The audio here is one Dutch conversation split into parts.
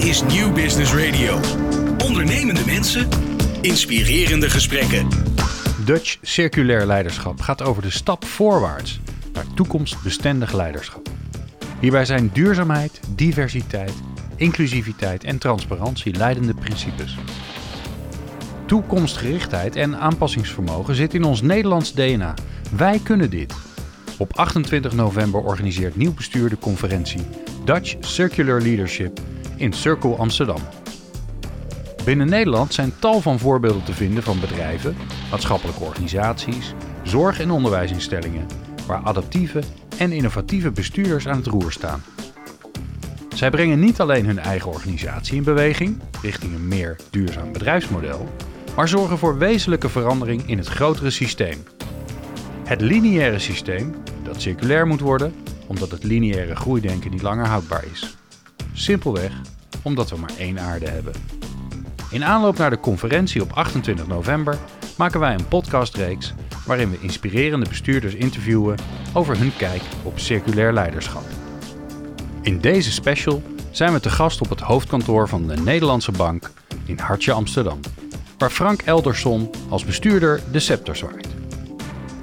Is Nieuw Business Radio. Ondernemende mensen, inspirerende gesprekken. Dutch Circulair Leiderschap gaat over de stap voorwaarts naar toekomstbestendig leiderschap. Hierbij zijn duurzaamheid, diversiteit, inclusiviteit en transparantie leidende principes. Toekomstgerichtheid en aanpassingsvermogen zit in ons Nederlands DNA. Wij kunnen dit. Op 28 november organiseert nieuw bestuur de conferentie Dutch Circular Leadership in Circle Amsterdam. Binnen Nederland zijn tal van voorbeelden te vinden van bedrijven, maatschappelijke organisaties, zorg- en onderwijsinstellingen waar adaptieve en innovatieve bestuurders aan het roer staan. Zij brengen niet alleen hun eigen organisatie in beweging richting een meer duurzaam bedrijfsmodel, maar zorgen voor wezenlijke verandering in het grotere systeem. Het lineaire systeem, dat circulair moet worden, omdat het lineaire groeidenken niet langer houdbaar is. Simpelweg omdat we maar één aarde hebben. In aanloop naar de conferentie op 28 november maken wij een podcastreeks waarin we inspirerende bestuurders interviewen over hun kijk op circulair leiderschap. In deze special zijn we te gast op het hoofdkantoor van de Nederlandse Bank in Hartje Amsterdam, waar Frank Elderson als bestuurder de scepter zwaait.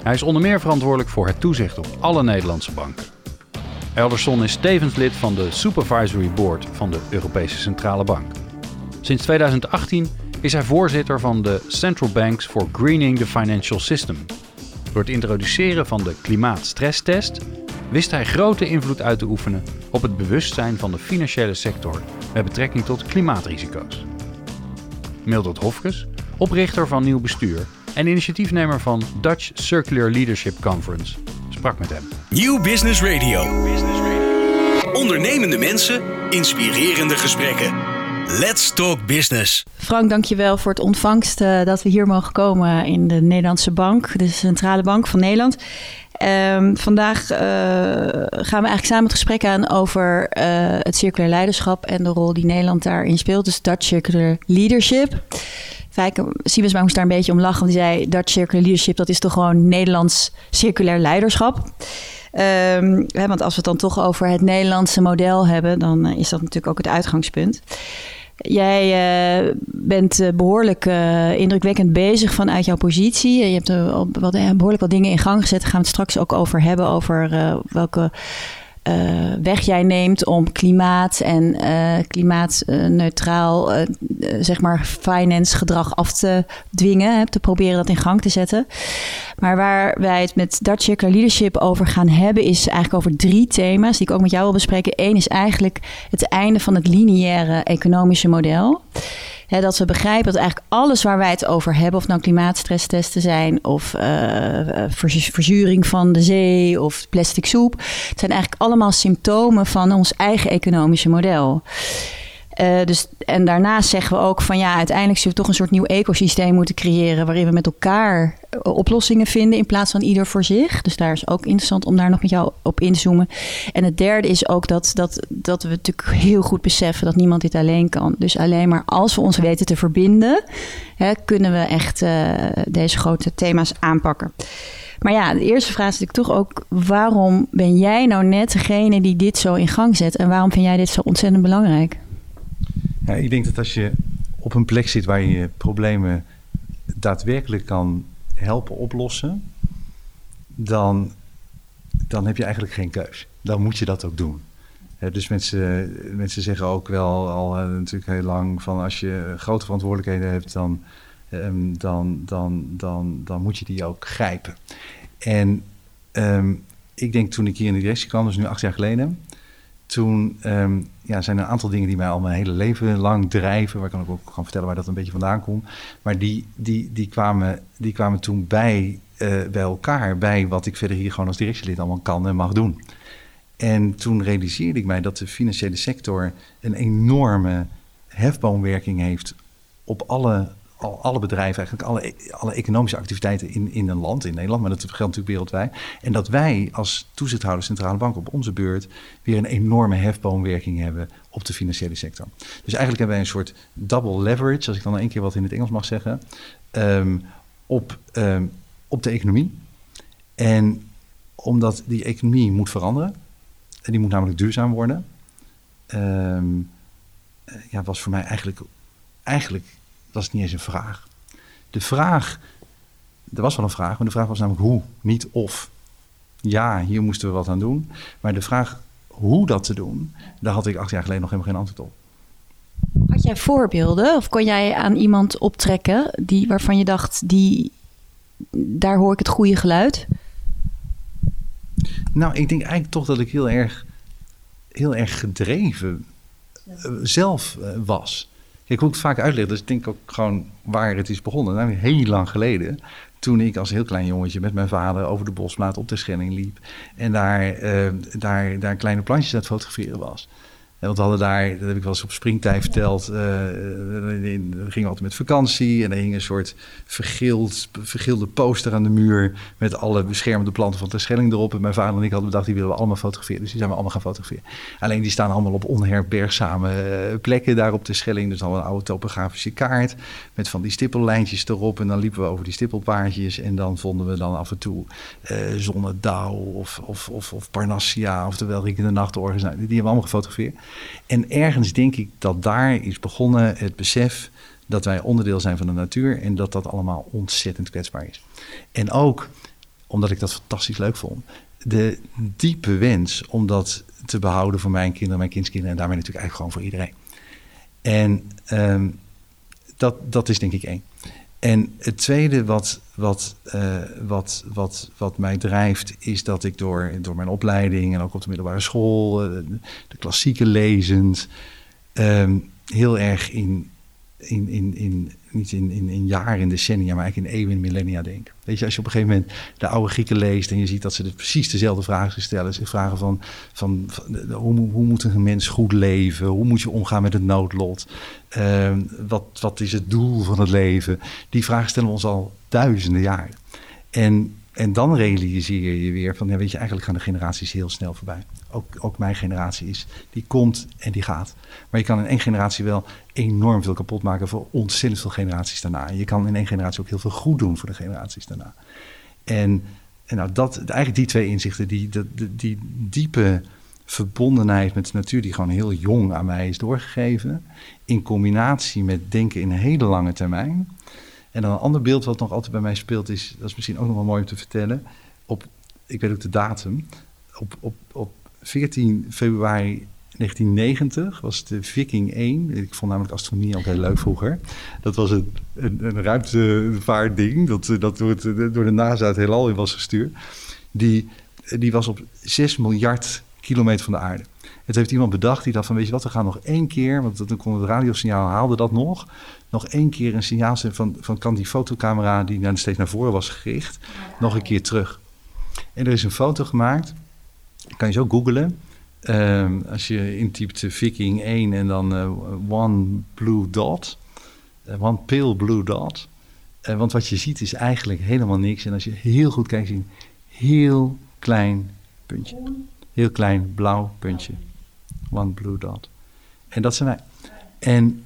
Hij is onder meer verantwoordelijk voor het toezicht op alle Nederlandse banken. Elderson is tevens lid van de Supervisory Board van de Europese Centrale Bank. Sinds 2018 is hij voorzitter van de Central Banks for Greening the Financial System. Door het introduceren van de klimaatstresstest wist hij grote invloed uit te oefenen op het bewustzijn van de financiële sector met betrekking tot klimaatrisico's. Mildred Hofkes, oprichter van Nieuw Bestuur en initiatiefnemer van Dutch Circular Leadership Conference, sprak met hem. Nieuw Business Radio. Ondernemende mensen, inspirerende gesprekken. Let's talk business. Frank, dankjewel voor het ontvangst uh, dat we hier mogen komen in de Nederlandse Bank, de Centrale Bank van Nederland. Um, vandaag uh, gaan we eigenlijk samen het gesprek aan over uh, het circulair leiderschap en de rol die Nederland daarin speelt. Dus Dutch Circular Leadership. Fijke, Siebes moest daar een beetje om lachen, want die zei Dutch Circular Leadership, dat is toch gewoon Nederlands circulair leiderschap. Um, hè, want als we het dan toch over het Nederlandse model hebben, dan uh, is dat natuurlijk ook het uitgangspunt. Jij uh, bent uh, behoorlijk indrukwekkend bezig vanuit jouw positie. Je hebt al wat, behoorlijk wat dingen in gang gezet. Daar gaan we het straks ook over hebben. Over welke weg jij neemt om klimaat en klimaatneutraal, zeg maar, finance gedrag af te dwingen. Te proberen dat in gang te zetten. Maar waar wij het met Dutch Circular Leadership over gaan hebben, is eigenlijk over drie thema's die ik ook met jou wil bespreken. Eén is eigenlijk het einde van het lineaire economische model. Dat we begrijpen dat eigenlijk alles waar wij het over hebben, of nou klimaatstresstesten zijn, of uh, verzuring van de zee, of plastic soep, het zijn eigenlijk allemaal symptomen van ons eigen economische model. Uh, dus, en daarnaast zeggen we ook van ja, uiteindelijk zullen we toch een soort nieuw ecosysteem moeten creëren waarin we met elkaar oplossingen vinden in plaats van ieder voor zich. Dus daar is ook interessant om daar nog met jou op in te zoomen. En het derde is ook dat, dat, dat we natuurlijk heel goed beseffen dat niemand dit alleen kan. Dus alleen maar als we ons weten te verbinden, hè, kunnen we echt uh, deze grote thema's aanpakken. Maar ja, de eerste vraag is natuurlijk toch ook: waarom ben jij nou net degene die dit zo in gang zet? En waarom vind jij dit zo ontzettend belangrijk? Ja, ik denk dat als je op een plek zit waar je problemen daadwerkelijk kan helpen oplossen, dan, dan heb je eigenlijk geen keus. Dan moet je dat ook doen. dus mensen, mensen zeggen ook wel al natuurlijk heel lang van als je grote verantwoordelijkheden hebt, dan, um, dan, dan, dan, dan moet je die ook grijpen. En um, ik denk toen ik hier in de directie kwam, dus nu acht jaar geleden, toen um, ja, zijn er een aantal dingen die mij al mijn hele leven lang drijven. Waar ik ook kan vertellen waar dat een beetje vandaan komt. Maar die, die, die, kwamen, die kwamen toen bij, uh, bij elkaar. Bij wat ik verder hier gewoon als directielid allemaal kan en mag doen. En toen realiseerde ik mij dat de financiële sector een enorme hefboomwerking heeft op alle alle bedrijven, eigenlijk alle, alle economische activiteiten in, in een land, in Nederland, maar dat geldt natuurlijk wereldwijd. En dat wij als toezichthouder centrale bank op onze beurt weer een enorme hefboomwerking hebben op de financiële sector. Dus eigenlijk hebben wij een soort double leverage, als ik dan één keer wat in het Engels mag zeggen, um, op, um, op de economie. En omdat die economie moet veranderen, en die moet namelijk duurzaam worden. Um, eh, ja, was voor mij eigenlijk, eigenlijk was het niet eens een vraag. De vraag, er was wel een vraag, maar de vraag was namelijk hoe, niet of. Ja, hier moesten we wat aan doen. Maar de vraag hoe dat te doen, daar had ik acht jaar geleden nog helemaal geen antwoord op. Had jij voorbeelden of kon jij aan iemand optrekken die, waarvan je dacht, die, daar hoor ik het goede geluid? Nou, ik denk eigenlijk toch dat ik heel erg, heel erg gedreven uh, zelf uh, was. Ik het vaak uitleg, dus ik denk ook gewoon waar het is begonnen. Nou, heel lang geleden, toen ik als heel klein jongetje met mijn vader over de bosplaat op de Schelling liep. En daar, uh, daar, daar kleine plantjes aan het fotograferen was. Want we hadden daar, dat heb ik wel eens op springtij verteld, uh, we gingen altijd met vakantie en er hing een soort vergeeld, vergeelde poster aan de muur met alle beschermende planten van de Schelling erop. En mijn vader en ik hadden bedacht, die willen we allemaal fotograferen. Dus die zijn we allemaal gaan fotograferen. Alleen die staan allemaal op onherbergzame plekken daar op de Schelling. Dus dan een oude topografische kaart met van die stippellijntjes erop. En dan liepen we over die stippelpaardjes en dan vonden we dan af en toe uh, Zonnedauw of, of, of, of Parnassia, oftewel Riekende Nachtorgens. Nou, die hebben we allemaal gefotografeerd. En ergens denk ik dat daar is begonnen het besef dat wij onderdeel zijn van de natuur en dat dat allemaal ontzettend kwetsbaar is. En ook omdat ik dat fantastisch leuk vond, de diepe wens om dat te behouden voor mijn kinderen, mijn kindskinderen en daarmee natuurlijk eigenlijk gewoon voor iedereen. En um, dat, dat is denk ik één. En het tweede wat, wat, uh, wat, wat, wat mij drijft, is dat ik door, door mijn opleiding en ook op de middelbare school, uh, de klassieken lezend, um, heel erg in, in, in, in niet in, in, in jaren, in decennia, maar eigenlijk in eeuwen, millennia denken. Weet je, als je op een gegeven moment de oude Grieken leest en je ziet dat ze dus precies dezelfde vragen stellen. Ze vragen van, van, hoe, hoe moet een mens goed leven? Hoe moet je omgaan met het noodlot? Uh, wat, wat is het doel van het leven? Die vragen stellen we ons al duizenden jaren. En en dan realiseer je weer van, ja, weet je, eigenlijk gaan de generaties heel snel voorbij. Ook, ook mijn generatie is, die komt en die gaat. Maar je kan in één generatie wel enorm veel kapot maken voor ontzettend veel generaties daarna. Je kan in één generatie ook heel veel goed doen voor de generaties daarna. En, en nou, dat, eigenlijk die twee inzichten, die, die, die diepe verbondenheid met de natuur, die gewoon heel jong aan mij is doorgegeven, in combinatie met denken in een hele lange termijn en dan een ander beeld wat nog altijd bij mij speelt is, dat is misschien ook nog wel mooi om te vertellen. Op, ik weet ook de datum. Op, op, op 14 februari 1990 was de Viking 1. Ik vond namelijk astronomie ook heel leuk vroeger. Dat was een, een, een dat, dat door de NASA het heelal in was gestuurd. Die, die was op 6 miljard kilometer van de aarde. Het heeft iemand bedacht die dacht van, weet je wat, we gaan nog één keer, want dan kon het radiosignaal haalde dat nog, nog één keer een signaal van, van kan die fotocamera die dan steeds naar voren was gericht, nog een keer terug. En er is een foto gemaakt, kan je zo googlen. Um, als je intypt Viking 1 en dan uh, One Blue Dot, uh, One Pale Blue Dot. Uh, want wat je ziet is eigenlijk helemaal niks. En als je heel goed kijkt, zie je een heel klein puntje. Heel klein blauw puntje. One Blue Dot. En dat zijn wij. En,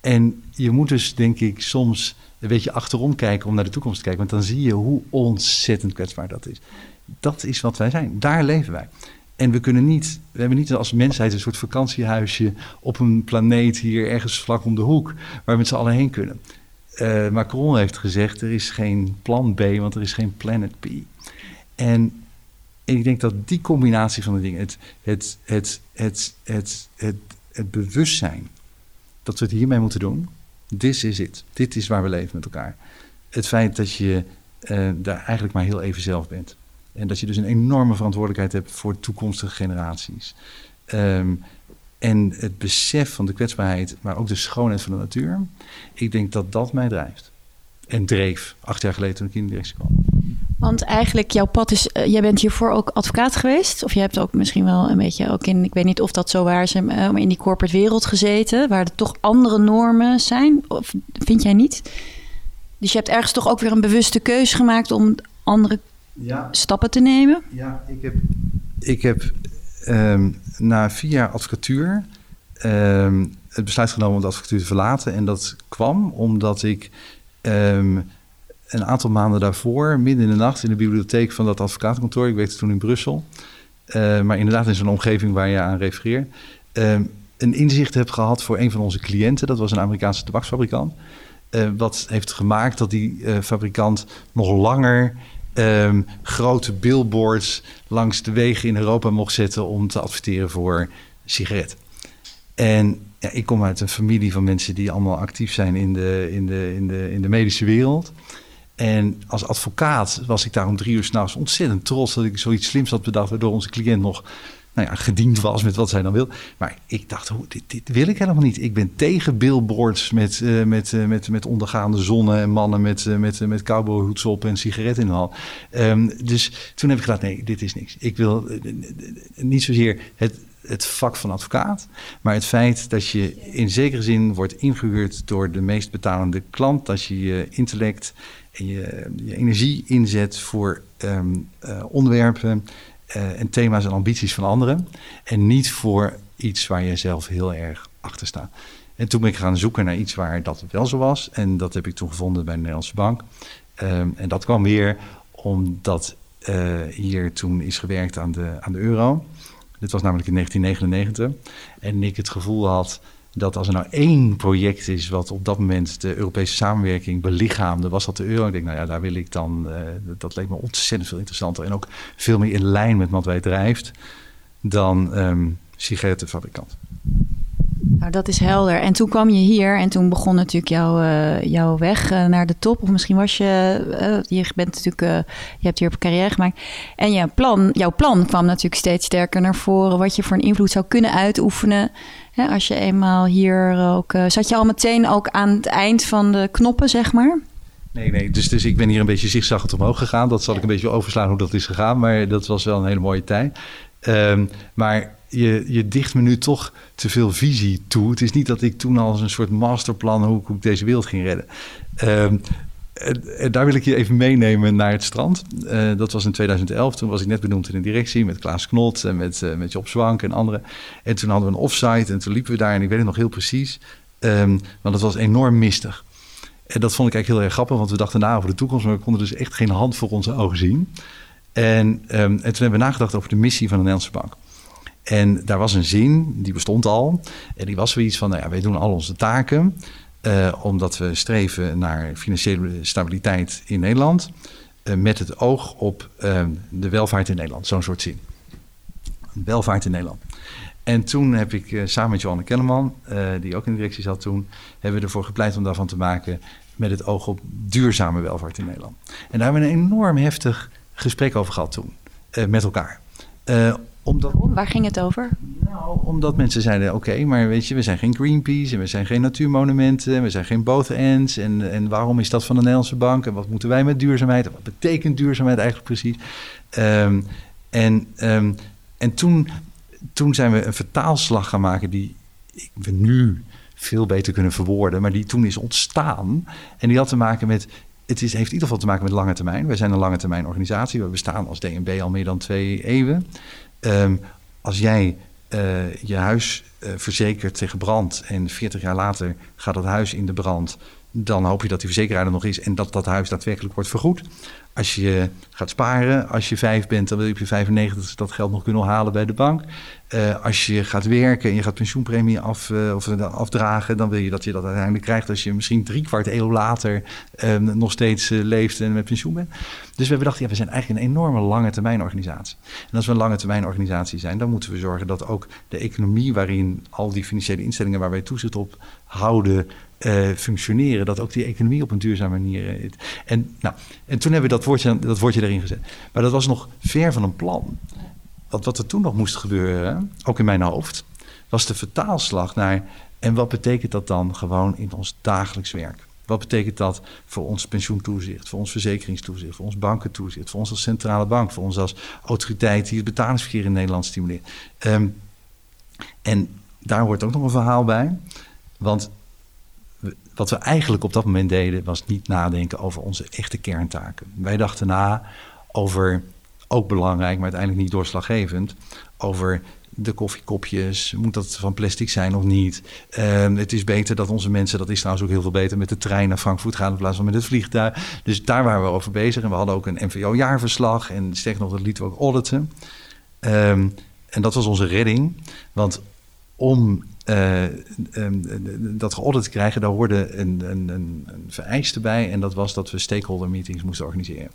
en je moet dus, denk ik, soms een beetje achterom kijken om naar de toekomst te kijken. Want dan zie je hoe ontzettend kwetsbaar dat is. Dat is wat wij zijn. Daar leven wij. En we kunnen niet, we hebben niet als mensheid een soort vakantiehuisje op een planeet hier ergens vlak om de hoek, waar we met z'n allen heen kunnen. Uh, Macron heeft gezegd, er is geen plan B, want er is geen planet B. En en ik denk dat die combinatie van de dingen, het, het, het, het, het, het, het bewustzijn dat we het hiermee moeten doen, this is it. Dit is waar we leven met elkaar. Het feit dat je uh, daar eigenlijk maar heel even zelf bent. En dat je dus een enorme verantwoordelijkheid hebt voor toekomstige generaties. Um, en het besef van de kwetsbaarheid, maar ook de schoonheid van de natuur. Ik denk dat dat mij drijft. En dreef, acht jaar geleden toen ik in de directie kwam. Want eigenlijk, jouw pad is. Uh, jij bent hiervoor ook advocaat geweest. Of je hebt ook misschien wel een beetje ook in. Ik weet niet of dat zo waar is, uh, maar in die corporate wereld gezeten. Waar er toch andere normen zijn. Of vind jij niet? Dus je hebt ergens toch ook weer een bewuste keuze gemaakt om andere ja. stappen te nemen? Ja, ik heb. Ik heb um, na vier jaar advocatuur. Um, het besluit genomen om de advocatuur te verlaten. En dat kwam omdat ik. Um, een aantal maanden daarvoor, midden in de nacht, in de bibliotheek van dat advocatenkantoor. Ik werkte toen in Brussel. Uh, maar inderdaad in zo'n omgeving waar je aan refereert. Uh, een inzicht heb gehad voor een van onze cliënten. Dat was een Amerikaanse tabaksfabrikant. Uh, wat heeft gemaakt dat die uh, fabrikant nog langer um, grote billboards langs de wegen in Europa mocht zetten om te adverteren voor sigaretten. En ja, ik kom uit een familie van mensen die allemaal actief zijn in de, in de, in de, in de medische wereld. En als advocaat was ik daar om drie uur s'nachts ontzettend trots dat ik zoiets slims had bedacht, waardoor onze cliënt nog nou ja, gediend was met wat zij dan wil. Maar ik dacht, hoe, dit, dit wil ik helemaal niet. Ik ben tegen billboards met, uh, met, uh, met, met ondergaande zonnen en mannen met, uh, met, met cowboyhoeds op en sigaretten in de hand. Um, dus toen heb ik gedacht, nee, dit is niks. Ik wil niet zozeer het, het vak van advocaat, maar het feit dat je in zekere zin wordt ingehuurd door de meest betalende klant, dat je je intellect je, je energie inzet voor um, onderwerpen uh, en thema's en ambities van anderen. En niet voor iets waar je zelf heel erg achter staat. En toen ben ik gaan zoeken naar iets waar dat wel zo was. En dat heb ik toen gevonden bij de Nederlandse Bank. Um, en dat kwam weer omdat uh, hier toen is gewerkt aan de, aan de euro. Dit was namelijk in 1999. En ik het gevoel had dat als er nou één project is wat op dat moment de Europese samenwerking belichaamde, was dat de euro. Ik denk, nou ja, daar wil ik dan, uh, dat leek me ontzettend veel interessanter en ook veel meer in lijn met wat wij drijft dan um, sigarettenfabrikant. Nou, dat is helder. En toen kwam je hier en toen begon natuurlijk jouw, uh, jouw weg uh, naar de top. Of misschien was je, je bent natuurlijk, je hebt hier op carrière gemaakt. En jouw plan, jouw plan kwam natuurlijk steeds sterker naar voren. Wat je voor een invloed zou kunnen uitoefenen. Als je eenmaal hier ook, zat je al meteen ook aan het eind van de knoppen, zeg maar? Nee, nee. Dus, dus ik ben hier een beetje zigzaggend omhoog gegaan. Dat zal ik een beetje overslaan hoe dat is gegaan. Maar dat was wel een hele mooie tijd. Um, maar je, je dicht me nu toch te veel visie toe. Het is niet dat ik toen al een soort masterplan hoe, hoe ik deze wereld ging redden. Um, en daar wil ik je even meenemen naar het strand. Uh, dat was in 2011. Toen was ik net benoemd in de directie met Klaas Knot en met, uh, met Job Zwank en anderen. En toen hadden we een offsite en toen liepen we daar en ik weet het nog heel precies. Want het was enorm mistig. En dat vond ik eigenlijk heel erg grappig, want we dachten na over de toekomst, maar we konden dus echt geen hand voor onze ogen zien. En, um, en toen hebben we nagedacht over de missie van de Nederlandse Bank. En daar was een zin, die bestond al. En die was zoiets van, nou ja, wij doen al onze taken... Uh, omdat we streven naar financiële stabiliteit in Nederland... Uh, met het oog op uh, de welvaart in Nederland. Zo'n soort zin. Welvaart in Nederland. En toen heb ik samen met Johanne Kellerman, die ook in de directie zat toen... hebben we ervoor gepleit om daarvan te maken... met het oog op duurzame welvaart in Nederland. En daar hebben we een enorm heftig gesprek over gehad toen. met elkaar omdat, Waar ging het over? Nou, omdat mensen zeiden: oké, maar weet je, we zijn geen Greenpeace en we zijn geen natuurmonumenten, en we zijn geen both ends. En, en waarom is dat van de Nederlandse bank? En wat moeten wij met duurzaamheid? En wat betekent duurzaamheid eigenlijk precies? Um, en, um, en toen, toen zijn we een vertaalslag gaan maken die we nu veel beter kunnen verwoorden, maar die toen is ontstaan. En die had te maken met het is, heeft in ieder geval te maken met lange termijn. Wij zijn een lange termijn organisatie. We bestaan als DNB al meer dan twee eeuwen. Um, als jij uh, je huis uh, verzekert tegen brand en 40 jaar later gaat dat huis in de brand, dan hoop je dat die verzekeraar er nog is en dat dat huis daadwerkelijk wordt vergoed. Als je gaat sparen, als je vijf bent, dan wil je op je 95 dat geld nog kunnen halen bij de bank. Uh, als je gaat werken en je gaat pensioenpremie af, uh, of afdragen, dan wil je dat je dat uiteindelijk krijgt als je misschien drie kwart eeuw later uh, nog steeds leeft en met pensioen bent. Dus we hebben gedacht, ja, we zijn eigenlijk een enorme lange termijn organisatie. En als we een lange termijn organisatie zijn, dan moeten we zorgen dat ook de economie waarin al die financiële instellingen waar wij toezicht op houden, uh, functioneren. Dat ook die economie op een duurzame manier. Uh, en, nou, en toen hebben we dat woordje, dat woordje erin gezet. Maar dat was nog ver van een plan. Want wat er toen nog moest gebeuren, ook in mijn hoofd, was de vertaalslag naar. En wat betekent dat dan gewoon in ons dagelijks werk? Wat betekent dat voor ons pensioentoezicht, voor ons verzekeringstoezicht, voor ons bankentoezicht, voor ons als centrale bank, voor ons als autoriteit die het betalingsverkeer in Nederland stimuleert? Um, en daar hoort ook nog een verhaal bij. Want wat we eigenlijk op dat moment deden, was niet nadenken over onze echte kerntaken. Wij dachten na over, ook belangrijk, maar uiteindelijk niet doorslaggevend, over de koffiekopjes, moet dat van plastic zijn of niet? Uh, het is beter dat onze mensen, dat is trouwens ook heel veel beter, met de trein naar Frankfurt gaan in plaats van met het vliegtuig. Dus daar waren we over bezig en we hadden ook een NVO-jaarverslag en sterker nog, dat lieten we ook auditen. Um, en dat was onze redding, want om uh, dat geaudit krijgen, daar hoorde een, een, een, een vereiste bij. En dat was dat we stakeholder meetings moesten organiseren.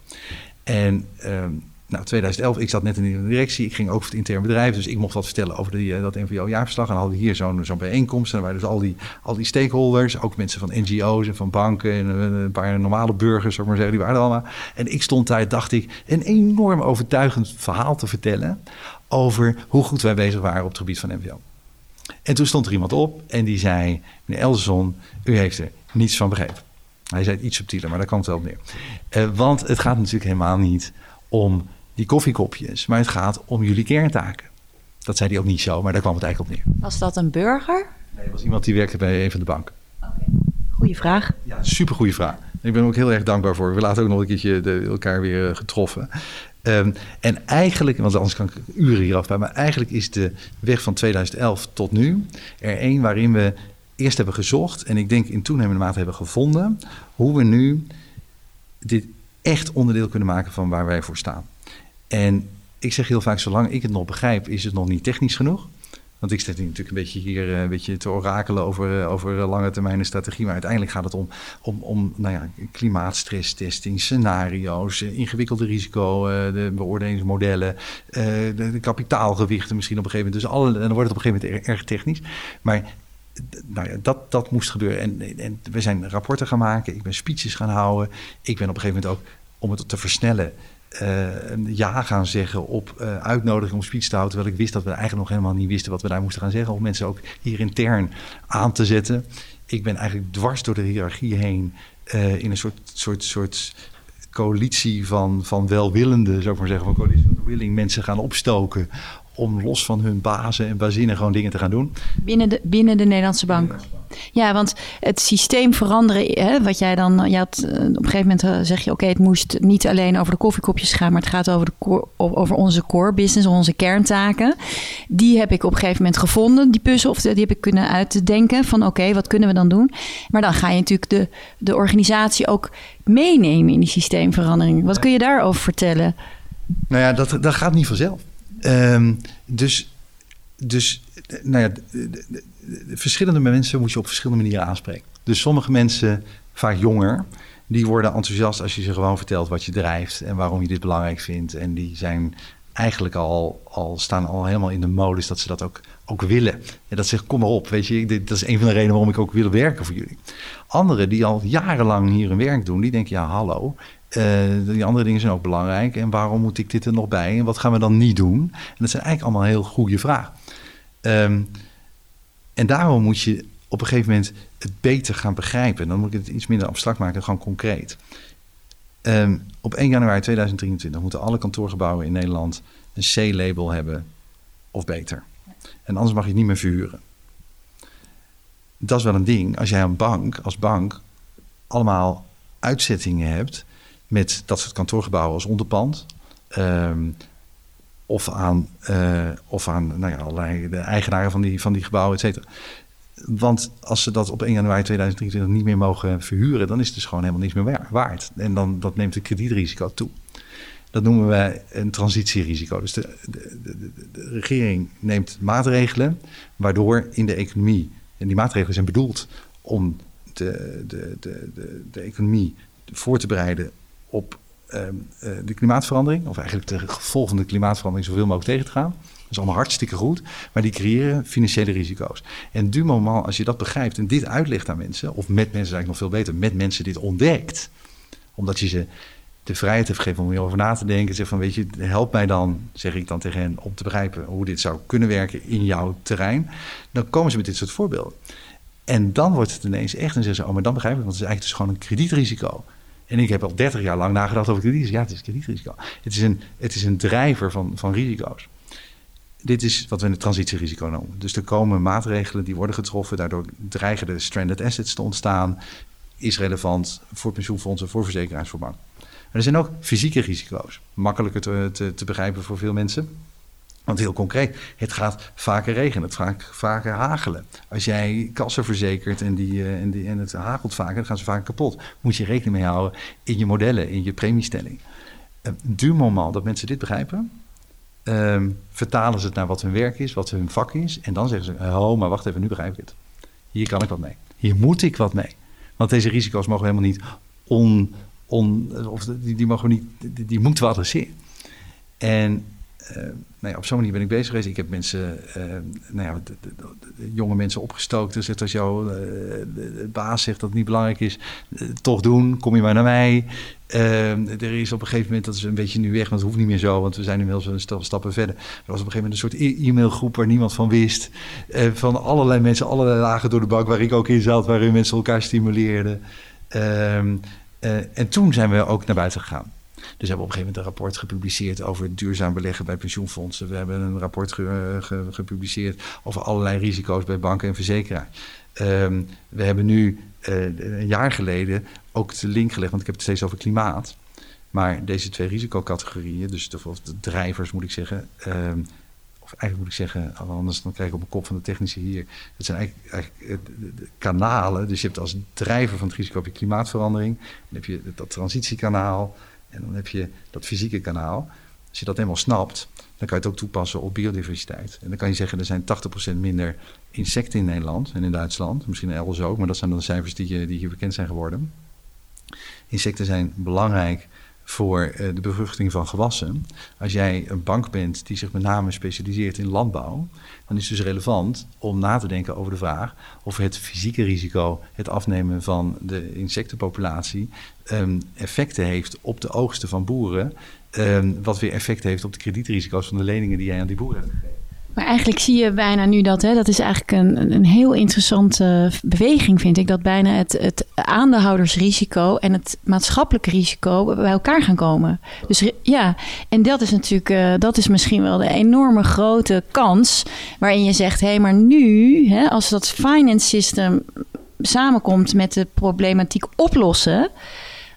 En um, nou, 2011, ik zat net in de directie. Ik ging ook voor het intern bedrijf. Dus ik mocht wat vertellen over die, uh, dat NVO-jaarverslag. En hadden hier zo'n bijeenkomst. En waren dus al die, al die stakeholders. Ook mensen van NGO's en van banken. En een paar normale burgers, zou maar zeggen. Die waren er allemaal. En ik stond daar, dacht ik, een enorm overtuigend verhaal te vertellen. Over hoe goed wij bezig waren op het gebied van NVO. En toen stond er iemand op en die zei: Meneer Elson, u heeft er niets van begrepen. Hij zei het iets subtieler, maar daar kwam het wel op neer. Uh, want het gaat natuurlijk helemaal niet om die koffiekopjes, maar het gaat om jullie kerntaken. Dat zei hij ook niet zo, maar daar kwam het eigenlijk op neer. Was dat een burger? Nee, dat was iemand die werkte bij een van de banken. Oké, okay. goeie vraag. Ja, supergoeie vraag. Ik ben ook heel erg dankbaar voor. We laten ook nog een keertje de, elkaar weer uh, getroffen. Um, en eigenlijk, want anders kan ik uren hieraf bij, maar eigenlijk is de weg van 2011 tot nu er één waarin we eerst hebben gezocht en ik denk in toenemende mate hebben gevonden hoe we nu dit echt onderdeel kunnen maken van waar wij voor staan. En ik zeg heel vaak, zolang ik het nog begrijp, is het nog niet technisch genoeg. Want ik zit natuurlijk een beetje hier eh, een beetje te orakelen over, eh, over lange termijn strategie. Maar uiteindelijk gaat het om, om, om nou ja, klimaatstresstesting, scenario's, eh, ingewikkelde risico, de beoordelingsmodellen, de, kapitaalgewichten misschien op een gegeven moment. Dus alle, dan wordt het op een gegeven moment erg technisch. Maar nou ja, dat, dat moest gebeuren. En, en we zijn rapporten gaan maken, ik ben speeches gaan houden. Ik ben op een gegeven moment ook, om het te versnellen, uh, ja gaan zeggen op uh, uitnodiging om speech te houden. Terwijl ik wist dat we eigenlijk nog helemaal niet wisten wat we daar moesten gaan zeggen. Om mensen ook hier intern aan te zetten. Ik ben eigenlijk dwars door de hiërarchie heen uh, in een soort, soort, soort coalitie van, van welwillende, zou ik maar zeggen, van coalitie van willing mensen gaan opstoken om los van hun bazen en bazinnen gewoon dingen te gaan doen. Binnen de, binnen de Nederlandse bank. Ja, want het systeem veranderen, hè, wat jij dan, je had, eh, op een gegeven moment eh, zeg je, oké, het moest niet alleen over de koffiekopjes gaan, maar het gaat over, de core, over onze core business, onze kerntaken. Die heb ik op een gegeven moment gevonden, die puzzel, of die heb ik kunnen uitdenken van, oké, wat kunnen we dan doen? Maar dan ga je natuurlijk de, de organisatie ook meenemen in die systeemverandering. Wat kun je daarover vertellen? Nou ja, dat, dat gaat niet vanzelf. Um, dus, dus nou ja, de, de, de, verschillende mensen moet je op verschillende manieren aanspreken. Dus sommige mensen, vaak jonger, die worden enthousiast als je ze gewoon vertelt wat je drijft en waarom je dit belangrijk vindt. En die zijn eigenlijk al, al staan al helemaal in de modus dat ze dat ook, ook willen. En dat zegt, kom maar op, weet je, dat is een van de redenen waarom ik ook wil werken voor jullie. Anderen die al jarenlang hier hun werk doen, die denken, ja hallo, uh, die andere dingen zijn ook belangrijk. En waarom moet ik dit er nog bij? En wat gaan we dan niet doen? En dat zijn eigenlijk allemaal heel goede vragen. Um, en daarom moet je op een gegeven moment het beter gaan begrijpen. Dan moet ik het iets minder abstract maken, gewoon concreet. Um, op 1 januari 2023 moeten alle kantoorgebouwen in Nederland een C-label hebben of beter. En anders mag je het niet meer verhuren. Dat is wel een ding. Als jij een bank, als bank, allemaal uitzettingen hebt met dat soort kantoorgebouwen als onderpand. Um, of aan, uh, of aan nou ja, allerlei de eigenaren van die, van die gebouwen, et cetera. Want als ze dat op 1 januari 2023 niet meer mogen verhuren, dan is het dus gewoon helemaal niks meer waard. En dan dat neemt het kredietrisico toe. Dat noemen wij een transitierisico. Dus de, de, de, de, regering neemt maatregelen waardoor in de economie, en die maatregelen zijn bedoeld om de, de, de, de, economie voor te bereiden op eh, de klimaatverandering, of eigenlijk de gevolgen van de klimaatverandering zoveel mogelijk tegen te gaan. Dat is allemaal hartstikke goed, maar die creëren financiële risico's. En du moment, als je dat begrijpt en dit uitlegt aan mensen, of met mensen eigenlijk nog veel beter, met mensen dit ontdekt, omdat je ze de vrijheid heeft gegeven om hierover na te denken. Zeg van, weet je, help mij dan, zeg ik dan tegen hen, om te begrijpen hoe dit zou kunnen werken in jouw terrein. Dan komen ze met dit soort voorbeelden. En dan wordt het ineens echt, en zeggen ze, oh, maar dan begrijp ik, want het is eigenlijk dus gewoon een kredietrisico. En ik heb al 30 jaar lang nagedacht over krediet. Ja, het is kredietrisico. Het is een, het is een drijver van, van risico's. Dit is wat we een transitierisico noemen. Dus er komen maatregelen die worden getroffen. Daardoor dreigen de stranded assets te ontstaan. Is relevant voor pensioenfondsen, voor verzekeraars, voor banken. Maar er zijn ook fysieke risico's. Makkelijker te, te begrijpen voor veel mensen. Want heel concreet, het gaat vaker regenen, het gaat vaker hagelen. Als jij kassen verzekert en, die, uh, en, die, en het hagelt vaker, dan gaan ze vaker kapot. Moet je rekening mee houden in je modellen, in je premiestelling. Uh, du moment dat mensen dit begrijpen, ehm, vertalen ze het naar wat hun werk is, wat hun vak is. En dan zeggen ze, oh, maar wacht even, nu begrijp ik het. Hier kan ik wat mee. Hier moet ik wat mee. Want deze risico's mogen helemaal niet on... on of die, die mogen we niet... Die, die moeten we adresseren. En nou ja, op zo'n manier ben ik bezig geweest. Ik heb mensen, uh, nou ja, de, jonge mensen opgestookt. Dus als jouw de, baas zegt dat het niet belangrijk is, toch doen, kom je maar naar mij. er is op een gegeven moment, dat is een beetje nu weg, want het hoeft niet meer zo, want we zijn nu wel zo'n stappen verder. Er was op een gegeven moment een soort e-mailgroep waar niemand van wist. van allerlei mensen, allerlei lagen door de bak waar ik ook in zat, waarin mensen elkaar stimuleerden. Ehm, en toen zijn we ook naar buiten gegaan. Dus we hebben op een gegeven moment een rapport gepubliceerd over duurzaam beleggen bij pensioenfondsen. We hebben een rapport gepubliceerd over allerlei risico's bij banken en verzekeraars. Um, we hebben nu uh, een jaar geleden ook de link gelegd, want ik heb het steeds over klimaat. Maar deze twee risicocategorieën, dus de, de drijvers moet ik zeggen, um, of eigenlijk moet ik zeggen, anders dan krijg ik op mijn kop van de technische hier. Het zijn eigenlijk, eigenlijk de, kanalen. Dus je hebt als drijver van het risico op je klimaatverandering. Dan heb je dat transitiekanaal. En dan heb je dat fysieke kanaal. Als je dat helemaal snapt, dan kan je het ook toepassen op biodiversiteit. En dan kan je zeggen, er zijn 80% minder insecten in Nederland en in Duitsland. Misschien elders ook, maar dat zijn dan de cijfers die, die hier bekend zijn geworden. Insecten zijn belangrijk voor eh, de bevruchting van gewassen. Als jij een bank bent die zich met name specialiseert in landbouw, dan is het dus relevant om na te denken over de vraag of het fysieke risico, het afnemen van de insectenpopulatie, um, effecten heeft op de oogsten van boeren, um, wat weer effect heeft op de kredietrisico's van de leningen die jij aan die boeren hebt gegeven. Maar eigenlijk zie je bijna nu dat, hè, dat is eigenlijk een, een heel interessante beweging, vind ik, dat bijna het, het aandeelhoudersrisico en het maatschappelijke risico bij elkaar gaan komen. Dus ja, en dat is natuurlijk, uh, dat is misschien wel de enorme grote kans waarin je zegt, hé, hey, maar nu, hè, als dat finance system samenkomt met de problematiek oplossen,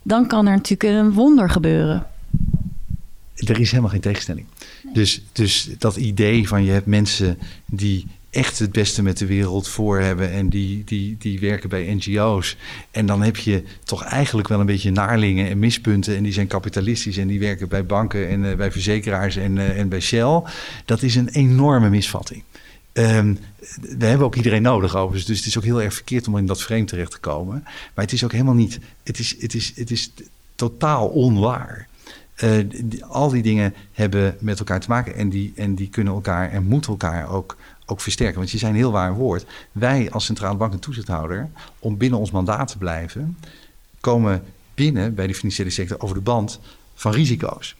dan kan er natuurlijk een wonder gebeuren. Er is helemaal geen tegenstelling. Dus, dus dat idee van je hebt mensen die echt het beste met de wereld voor hebben en die, die, die werken bij NGO's. En dan heb je toch eigenlijk wel een beetje naarlingen en mispunten en die zijn kapitalistisch en die werken bij banken en uh, bij verzekeraars en, uh, en bij Shell. Dat is een enorme misvatting. Um, we hebben ook iedereen nodig overigens. Dus het is ook heel erg verkeerd om in dat frame terecht te komen. Maar het is ook helemaal niet. Het is, het is, het is totaal onwaar. Die, al die dingen hebben met elkaar te maken. En die, en die kunnen elkaar en moeten elkaar ook, ook versterken. Want je zijn heel waar woord. Wij als centrale bank en toezichthouder, om binnen ons mandaat te blijven, komen binnen bij de financiële sector over de band van risico's.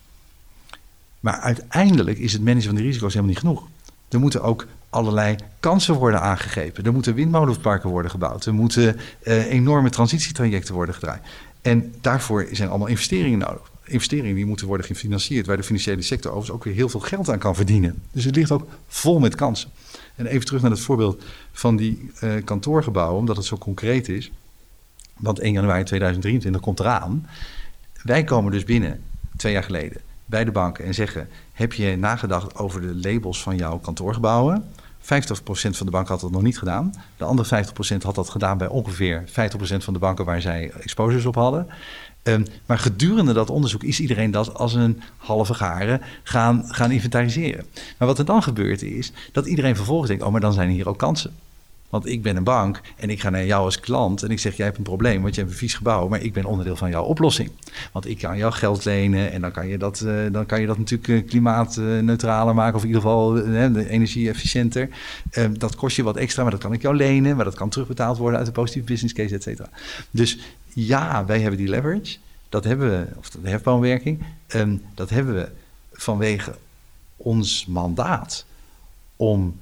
Maar uiteindelijk is het managen van die risico's helemaal niet genoeg. Er moeten ook allerlei kansen worden aangegeven. Er moeten windmolenparken worden gebouwd. Er moeten uh, enorme transitietrajecten worden gedraaid. En daarvoor zijn allemaal investeringen nodig. Investeringen die moeten worden gefinancierd, waar de financiële sector overigens ook weer heel veel geld aan kan verdienen. Dus het ligt ook vol met kansen. En even terug naar het voorbeeld van die uh, kantoorgebouwen, omdat het zo concreet is. Want 1 januari 2023 komt eraan. Wij komen dus binnen, twee jaar geleden, bij de banken en zeggen: Heb je nagedacht over de labels van jouw kantoorgebouwen? 50% van de banken had dat nog niet gedaan. De andere 50% had dat gedaan bij ongeveer 50% van de banken waar zij exposures op hadden. Um, maar gedurende dat onderzoek is iedereen dat als een halve garen gaan, gaan inventariseren. Maar wat er dan gebeurt is dat iedereen vervolgens denkt: oh, maar dan zijn hier ook kansen. Want ik ben een bank en ik ga naar jou als klant en ik zeg: Jij hebt een probleem, want je hebt een vies gebouw, maar ik ben onderdeel van jouw oplossing. Want ik kan jou geld lenen en dan kan je dat, uh, dan kan je dat natuurlijk uh, klimaatneutraler maken, of in ieder geval uh, energie-efficiënter. Ehm, dat kost je wat extra, maar dat kan ik jou lenen, maar dat kan terugbetaald worden uit de positieve business case, et cetera. Dus ja, wij hebben die leverage. Dat hebben we, of de hefboomwerking, um, dat hebben we vanwege ons mandaat om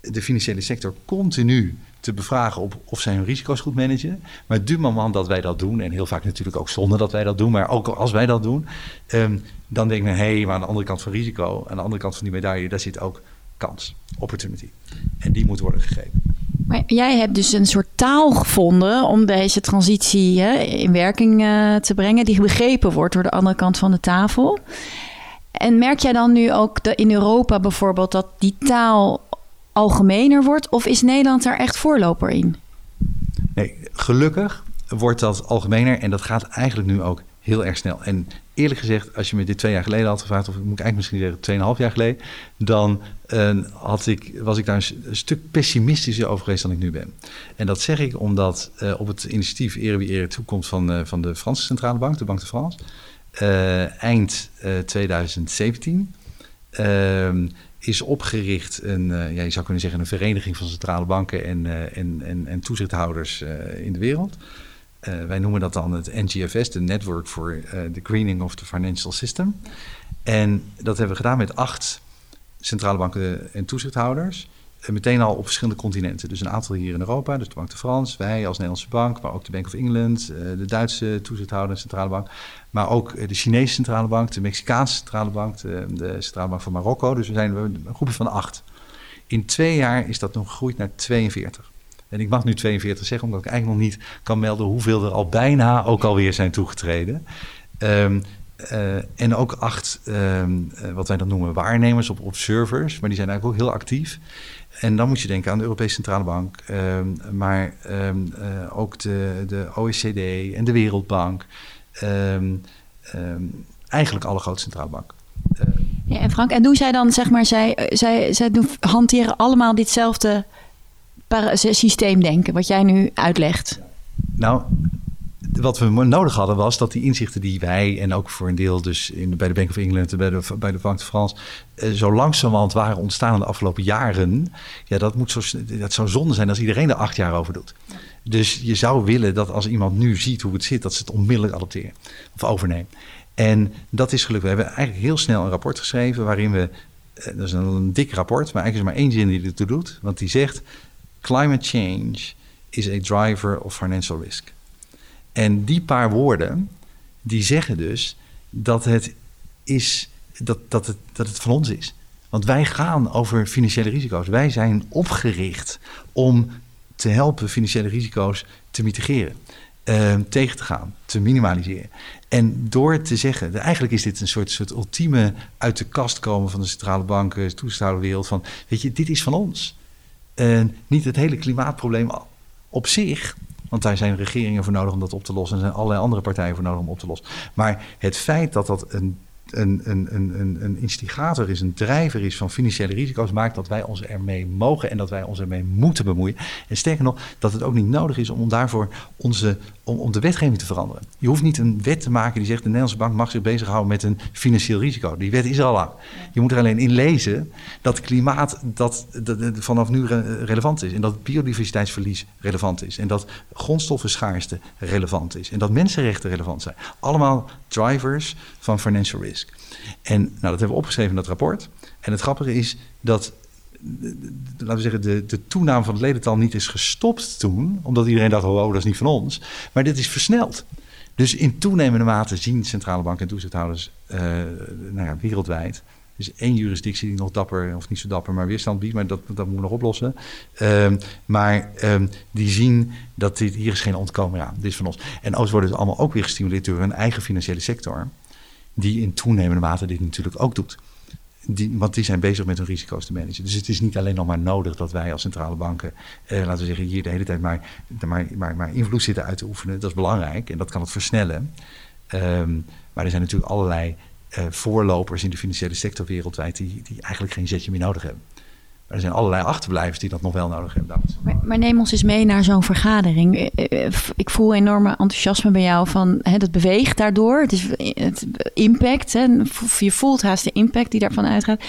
de financiële sector continu te bevragen op of zij hun risico's goed managen. Maar du moment dat wij dat doen, en heel vaak natuurlijk ook zonder dat wij dat doen, maar ook als wij dat doen, um, dan denk ik, hé, maar aan de andere kant van risico, aan de andere kant van die medaille, daar zit ook kans, opportunity. En die moet worden gegeven. Maar jij hebt dus een soort taal gevonden om deze transitie hè, in werking uh, te brengen, die begrepen wordt door de andere kant van de tafel. En merk jij dan nu ook in Europa bijvoorbeeld dat die taal algemener wordt? Of is Nederland daar echt voorloper in? Nee, gelukkig wordt dat algemener en dat gaat eigenlijk nu ook heel erg snel. En eerlijk gezegd, als je me dit twee jaar geleden had gevraagd, of moet ik eigenlijk misschien zeggen tweeënhalf jaar geleden, dan uh, had ik, was ik daar een, stuk pessimistischer over geweest dan ik nu ben. En dat zeg ik omdat uh, op het initiatief Ere wie Ere toekomt van, uh, van de Franse Centrale Bank, de Banque de France, eind 2017 ehm, is opgericht een, ja, je zou kunnen zeggen, een vereniging van centrale banken en, en, en, en toezichthouders in de wereld. Uh, wij noemen dat dan het NGFS, de Network for uh, the Greening of the Financial System. En dat hebben we gedaan met acht centrale banken en toezichthouders. Eh, meteen al op verschillende continenten. Dus een aantal hier in Europa, dus de Bank de France, wij als Nederlandse bank, maar ook de Bank of England, de Duitse toezichthouder en centrale bank. Maar ook de Chinese centrale bank, de Mexicaanse centrale bank, de, de centrale bank van Marokko. Dus we zijn een groepje van acht. In twee jaar is dat nog gegroeid naar 42. En ik mag nu 42 zeggen, omdat ik eigenlijk nog niet kan melden hoeveel er al bijna ook alweer zijn toegetreden. Um, uh, en ook acht, um, wat wij dan noemen waarnemers op observers, maar die zijn eigenlijk ook heel actief. En dan moet je denken aan de Europese Centrale Bank, um, maar uh, ook de, de OECD en de Wereldbank. eigenlijk alle grote centrale banken. ja, en Frank, en doen zij dan, zeg maar, zij, zij, zij hanteren allemaal ditzelfde systeemdenken, wat jij nu uitlegt? Nou, wat we nodig hadden was dat die inzichten die wij en ook voor een deel dus in, bij de Bank of England en bij de, bij de Bank de France eh, zo langzamerhand waren ontstaan in de afgelopen jaren. Ja, dat, moet zo, dat zou zonde zijn als iedereen er acht jaar over doet. Dus je zou willen dat als iemand nu ziet hoe het zit, dat ze het onmiddellijk adopteren of overnemen. En dat is gelukt. We hebben eigenlijk heel snel een rapport geschreven waarin we, eh, dat is een, dik rapport, maar eigenlijk is er maar één zin die ertoe doet. Want die zegt, Climate change is a driver of financial risk. En die paar woorden, die zeggen dus dat het, is, dat, dat het, dat het van ons is. Want wij gaan over financiële risico's. Wij zijn opgericht om te helpen financiële risico's te mitigeren. Uh, tegen te gaan, te minimaliseren. En door te zeggen, eigenlijk is dit een soort, soort ultieme uit de kast komen van de centrale banken, toezichthouderwereld. Van, weet je, dit is van ons. En niet het hele klimaatprobleem op zich, want daar zijn regeringen voor nodig om dat op te lossen. En er zijn allerlei andere partijen voor nodig om op te lossen. Maar het feit dat dat een een, een, een, een instigator is, een drijver is van financiële risico's, maakt dat wij ons ermee mogen en dat wij ons ermee moeten bemoeien. En sterker nog, dat het ook niet nodig is om daarvoor onze, om, de wetgeving te veranderen. Je hoeft niet een wet te maken die zegt de Nederlandse bank mag zich bezighouden met een financieel risico. Die wet is er al lang. Je moet er alleen in lezen dat klimaat dat, dat, vanaf nu relevant is. En dat biodiversiteitsverlies relevant is. En dat grondstoffenschaarste relevant is. En dat mensenrechten relevant zijn. Allemaal drivers van financial risk. En nou, dat hebben we opgeschreven in dat rapport. En het grappige is dat laten we zeggen, de, de toename van het ledental niet is gestopt toen, omdat iedereen dacht, oh, dat is niet van ons. Maar dit is versneld. Dus in toenemende mate zien centrale banken en toezichthouders uh, nou ja, wereldwijd. is één jurisdictie die nog dapper, of niet zo dapper, maar weerstand biedt, maar dat, dat moeten we nog oplossen. Uh, maar um, die zien dat dit, hier is geen ontkomen aan. Dit is van ons. En ooit worden ze allemaal ook weer gestimuleerd door hun eigen financiële sector die in toenemende mate dit natuurlijk ook doet. Die, want die zijn bezig met hun risico's te managen. Dus het is niet alleen nog maar nodig dat wij als centrale banken, eh, laten we zeggen, hier de hele tijd maar, maar, maar, invloed zitten uit te oefenen. Dat is belangrijk en dat kan het versnellen. Um, maar er zijn natuurlijk allerlei uh, voorlopers in de financiële sector wereldwijd die, die eigenlijk geen zetje meer nodig hebben er zijn allerlei achterblijvers die dat nog wel nodig hebben. Maar, maar neem ons eens mee naar zo'n vergadering. Eh, eh, ik voel enorme enthousiasme bij jou van hè, dat beweegt daardoor. Het is het impact. Hè, je voelt haast de impact die daarvan uitgaat.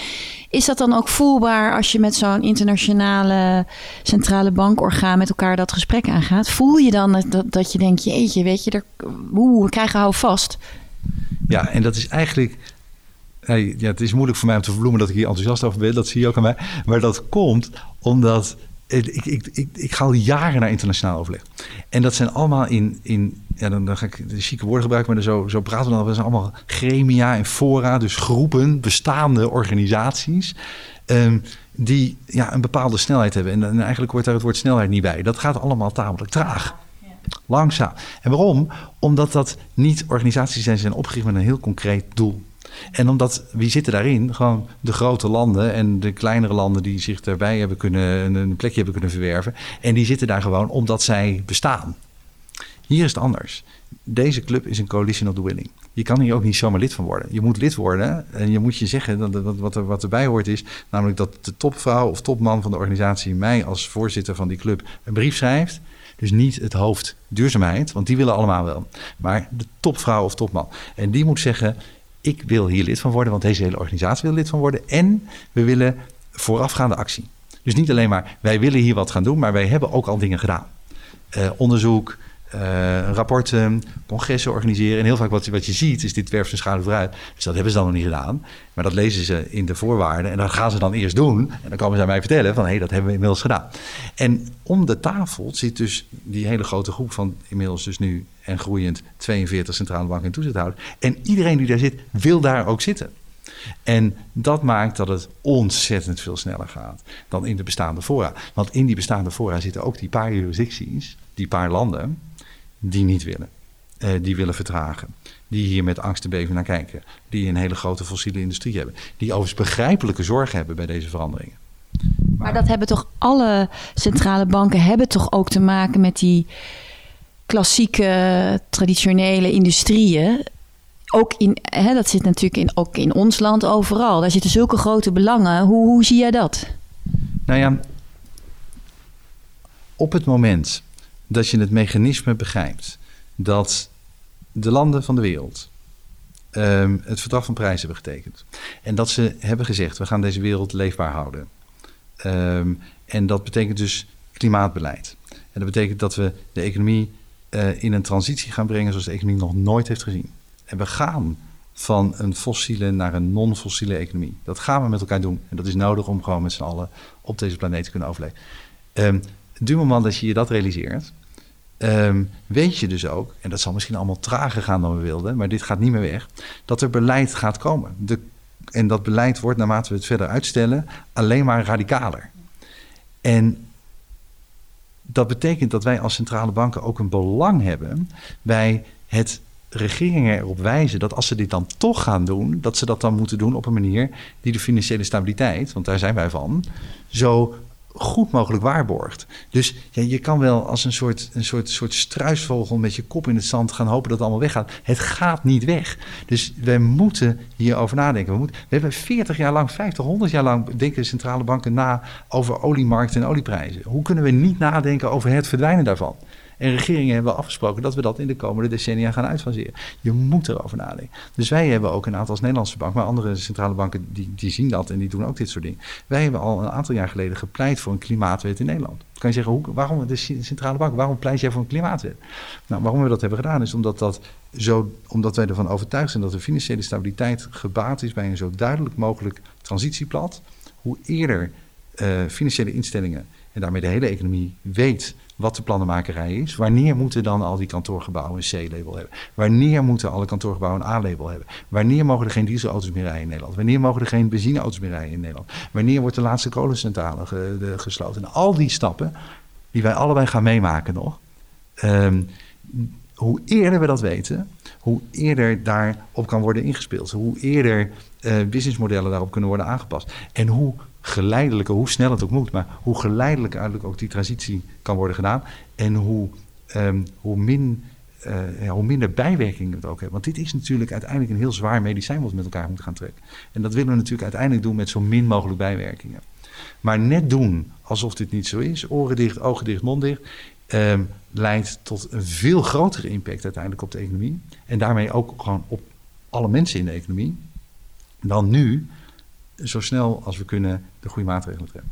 Is dat dan ook voelbaar als je met zo'n internationale centrale bankorgaan met elkaar dat gesprek aangaat? Voel je dan dat, dat je denkt, jeetje, weet je, er, oeh, we krijgen hou vast. Ja, en dat is eigenlijk ja, het is moeilijk voor mij om te verbloemen dat ik hier enthousiast over ben. Dat zie je ook aan mij. Maar dat komt omdat ik, ik, ik, ik, ga al jaren naar internationaal overleg. En dat zijn allemaal in, in ja, dan, dan ga ik de chique woorden gebruiken, maar zo, zo praten we dan. Dat zijn allemaal gremia en fora, dus groepen, bestaande organisaties. Um, die ja, een bepaalde snelheid hebben. En, en, eigenlijk wordt daar het woord snelheid niet bij. Dat gaat allemaal tamelijk traag. Langzaam. En waarom? Omdat dat niet organisaties zijn, zijn opgericht met een heel concreet doel. En omdat, wie zitten daarin? Gewoon de grote landen en de kleinere landen die zich daarbij hebben kunnen, een plekje hebben kunnen verwerven. En die zitten daar gewoon omdat zij bestaan. Hier is het anders. deze club is een coalition of the willing. Je kan hier ook niet zomaar lid van worden. Je moet lid worden en je moet je zeggen, dat, wat, er, wat erbij hoort is... namelijk dat de topvrouw of topman van de organisatie... mij als voorzitter van die club een brief schrijft... Dus niet het hoofd duurzaamheid, want die willen allemaal wel. Maar de topvrouw of topman. En die moet zeggen: Ik wil hier lid van worden, want deze hele organisatie wil lid van worden. En we willen voorafgaande actie. Dus niet alleen maar wij willen hier wat gaan doen, maar wij hebben ook al dingen gedaan. Uh, onderzoek, rapporten, congressen organiseren. En heel vaak wat, wat je ziet is dit werft zijn schaduw vooruit. Dus dat hebben ze dan nog niet gedaan. Maar dat lezen ze in de voorwaarden. En dat gaan ze dan eerst doen. En dan komen ze aan mij vertellen van... hé, hey, dat hebben we inmiddels gedaan. En om de tafel zit dus die hele grote groep van... inmiddels dus nu en groeiend 42 centrale banken en toezichthouders. En iedereen die daar zit, wil daar ook zitten. En dat maakt dat het ontzettend veel sneller gaat dan in de bestaande fora. Want in die bestaande fora zitten ook die paar jurisdicties, die paar landen die niet willen. Uh, die willen vertragen. Die hier met angst en beven naar kijken. Die een hele grote fossiele industrie hebben. Die overigens begrijpelijke zorg hebben bij deze veranderingen. Maar, maar dat hebben toch alle centrale banken hebben toch ook te maken met die klassieke traditionele industrieën. Ook in, hè, dat zit natuurlijk in, ook in ons land overal. Daar zitten zulke grote belangen. Hoe, hoe zie jij dat? Nou ja, op het moment dat je het mechanisme begrijpt dat de landen van de wereld um, het verdrag van prijs hebben getekend. En dat ze hebben gezegd, we gaan deze wereld leefbaar houden. Um, en dat betekent dus klimaatbeleid. En dat betekent dat we de economie uh, in een transitie gaan brengen zoals de economie nog nooit heeft gezien. En we gaan van een fossiele naar een non-fossiele economie. Dat gaan we met elkaar doen. En dat is nodig om gewoon met z'n allen op deze planeet te kunnen overleven. Um, du moment dat je je dat realiseert, um, weet je dus ook, en dat zal misschien allemaal trager gaan dan we wilden, maar dit gaat niet meer weg, dat er beleid gaat komen. De, en dat beleid wordt, naarmate we het verder uitstellen, alleen maar radicaler. En dat betekent dat wij als centrale banken ook een belang hebben bij het regeringen erop wijzen dat als ze dit dan toch gaan doen, dat ze dat dan moeten doen op een manier die de financiële stabiliteit, want daar zijn wij van, zo goed mogelijk waarborgt. Dus ja, je kan wel als een soort, een soort, soort struisvogel met je kop in het zand gaan hopen dat het allemaal weggaat. Het gaat niet weg. Dus wij moeten hierover nadenken. We, moeten, we hebben 40 jaar lang, 50, 100 jaar lang denken centrale banken na over oliemarkten en olieprijzen. Hoe kunnen we niet nadenken over het verdwijnen daarvan? En regeringen hebben afgesproken dat we dat in de komende decennia gaan uitfaseren. Je moet erover nadenken. Dus wij hebben ook een aantal als Nederlandse bank, maar andere centrale banken die, die zien dat en die doen ook dit soort dingen. Wij hebben al een aantal jaar geleden gepleit voor een klimaatwet in Nederland. kan je zeggen, hoe, waarom de centrale bank, waarom pleit jij voor een klimaatwet? Nou, waarom we dat hebben gedaan is omdat, dat zo, omdat wij ervan overtuigd zijn dat de financiële stabiliteit gebaat is bij een zo duidelijk mogelijk transitieplad. Hoe eerder uh, financiële instellingen en daarmee de hele economie weet wat de plannenmakerij is. Wanneer moeten dan al die kantoorgebouwen een C-label hebben? Wanneer moeten alle kantoorgebouwen een A-label hebben? Wanneer mogen er geen dieselauto's meer rijden in Nederland? Wanneer mogen er geen benzineauto's meer rijden in Nederland? Wanneer wordt de laatste kolencentrale ge, gesloten? En al die stappen, die wij allebei gaan meemaken nog. Um, hoe eerder we dat weten, hoe eerder daarop kan worden ingespeeld. Hoe eerder uh, businessmodellen daarop kunnen worden aangepast. En hoe geleidelijker, hoe snel het ook moet, maar hoe geleidelijk eigenlijk ook die transitie kan worden gedaan. En hoe, um, hoe, min, ja, hoe minder bijwerkingen het ook heeft. Want dit is natuurlijk uiteindelijk een heel zwaar medicijn wat we met elkaar moeten gaan trekken. En dat willen we natuurlijk uiteindelijk doen met zo min mogelijk bijwerkingen. Maar net doen alsof dit niet zo is, oren dicht, ogen dicht, mond dicht, um, leidt tot een veel grotere impact uiteindelijk op de economie. En daarmee ook gewoon op alle mensen in de economie. Dan nu zo snel als we kunnen de goede maatregelen treffen.